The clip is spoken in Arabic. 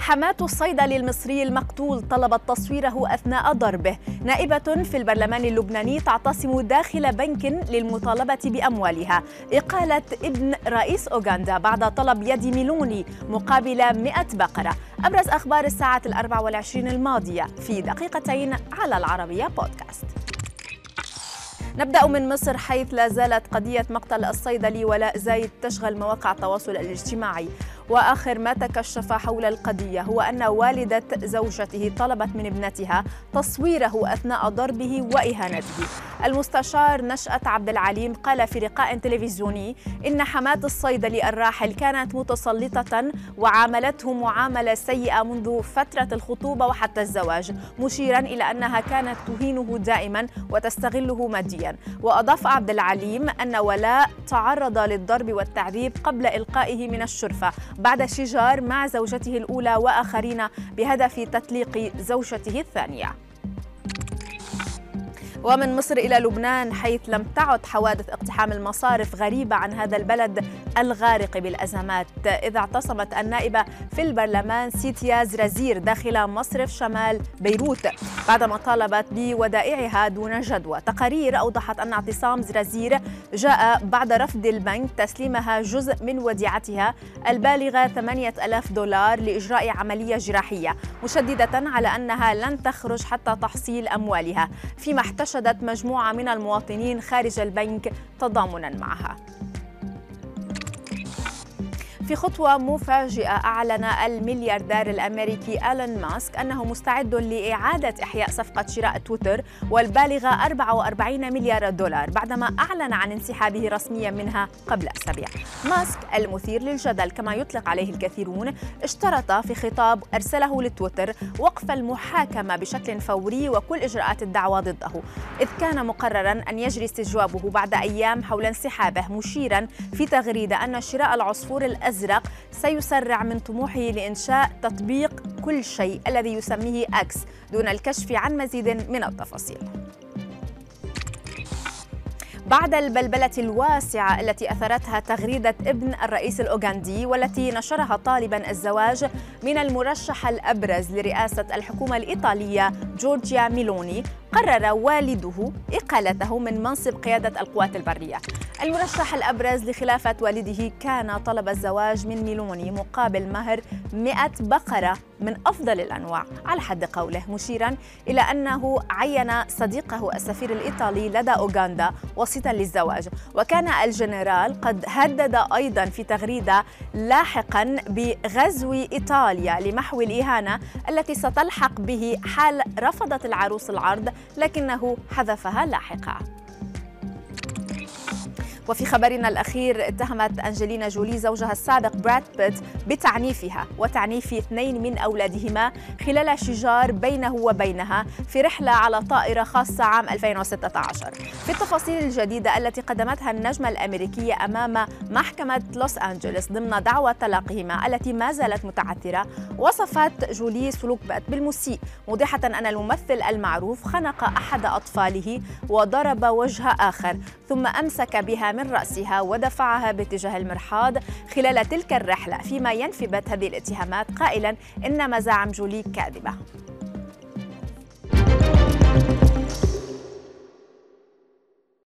حماة الصيدلي المصري المقتول طلبت تصويره أثناء ضربه. نائبة في البرلمان اللبناني تعتصم داخل بنك للمطالبة بأموالها. إقالة ابن رئيس أوغندا بعد طلب يد ميلوني مقابل 100 بقرة. أبرز أخبار الساعة الأربع والعشرين الماضية. في دقيقتين على العربية بودكاست. نبدأ من مصر حيث لا زالت قضية مقتل الصيدلي ولاء زايد تشغل مواقع التواصل الاجتماعي. وآخر ما تكشف حول القضية هو أن والدة زوجته طلبت من ابنتها تصويره أثناء ضربه وإهانته. المستشار نشأت عبد العليم قال في لقاء تلفزيوني إن حماة الصيدلي الراحل كانت متسلطة وعاملته معاملة سيئة منذ فترة الخطوبة وحتى الزواج، مشيرا إلى أنها كانت تهينه دائما وتستغله ماديا، وأضاف عبد العليم أن ولاء تعرض للضرب والتعذيب قبل إلقائه من الشرفة بعد شجار مع زوجته الأولى وآخرين بهدف تطليق زوجته الثانية. ومن مصر إلى لبنان حيث لم تعد حوادث اقتحام المصارف غريبة عن هذا البلد الغارق بالأزمات. إذ اعتصمت النائبة في البرلمان سيتيا زرازير داخل مصرف شمال بيروت بعدما طالبت بودائعها دون جدوى. تقارير أوضحت أن اعتصام زرازير جاء بعد رفض البنك تسليمها جزء من وديعتها البالغة 8000 دولار لإجراء عملية جراحية مشددة على أنها لن تخرج حتى تحصيل أموالها. فيما احتج نشدت مجموعة من المواطنين خارج البنك تضامنا معها. في خطوة مفاجئة أعلن الملياردير الأمريكي ألون ماسك أنه مستعد لإعادة إحياء صفقة شراء تويتر والبالغة 44 مليار دولار بعدما أعلن عن انسحابه رسميا منها قبل أسابيع. ماسك المثير للجدل كما يطلق عليه الكثيرون اشترط في خطاب أرسله لتويتر وقف المحاكمة بشكل فوري وكل إجراءات الدعوة ضده إذ كان مقررا أن يجري استجوابه بعد أيام حول انسحابه مشيرا في تغريدة أن شراء العصفور الأزرق الأزرق سيسرع من طموحه لإنشاء تطبيق كل شيء الذي يسميه أكس دون الكشف عن مزيد من التفاصيل. بعد البلبلة الواسعة التي أثرتها تغريدة ابن الرئيس الأوغندي والتي نشرها طالبا الزواج من المرشح الأبرز لرئاسة الحكومة الإيطالية جورجيا ميلوني قرر والده إقالته من منصب قيادة القوات البرية. المرشح الأبرز لخلافة والده كان طلب الزواج من ميلوني مقابل مهر 100 بقرة من أفضل الأنواع. على حد قوله مشيرا إلى أنه عين صديقه السفير الإيطالي لدى أوغندا وسيطا للزواج. وكان الجنرال قد هدد أيضا في تغريدة لاحقا بغزو إيطاليا لمحو الإهانة التي ستلحق به حال رفضت العروس العرض لكنه حذفها لاحقا. وفي خبرنا الأخير اتهمت أنجلينا جولي زوجها السابق براد بيت بتعنيفها وتعنيف اثنين من أولادهما خلال شجار بينه وبينها في رحلة على طائرة خاصة عام 2016 في التفاصيل الجديدة التي قدمتها النجمة الأمريكية أمام محكمة لوس أنجلوس ضمن دعوى طلاقهما التي ما زالت متعثرة وصفت جولي سلوك بيت بالمسيء موضحة أن الممثل المعروف خنق أحد أطفاله وضرب وجه آخر ثم أمسك بها من رأسها ودفعها باتجاه المرحاض خلال تلك الرحلة فيما ينفي بات هذه الاتهامات. قائلا إن مزاعم جولي كاذبة.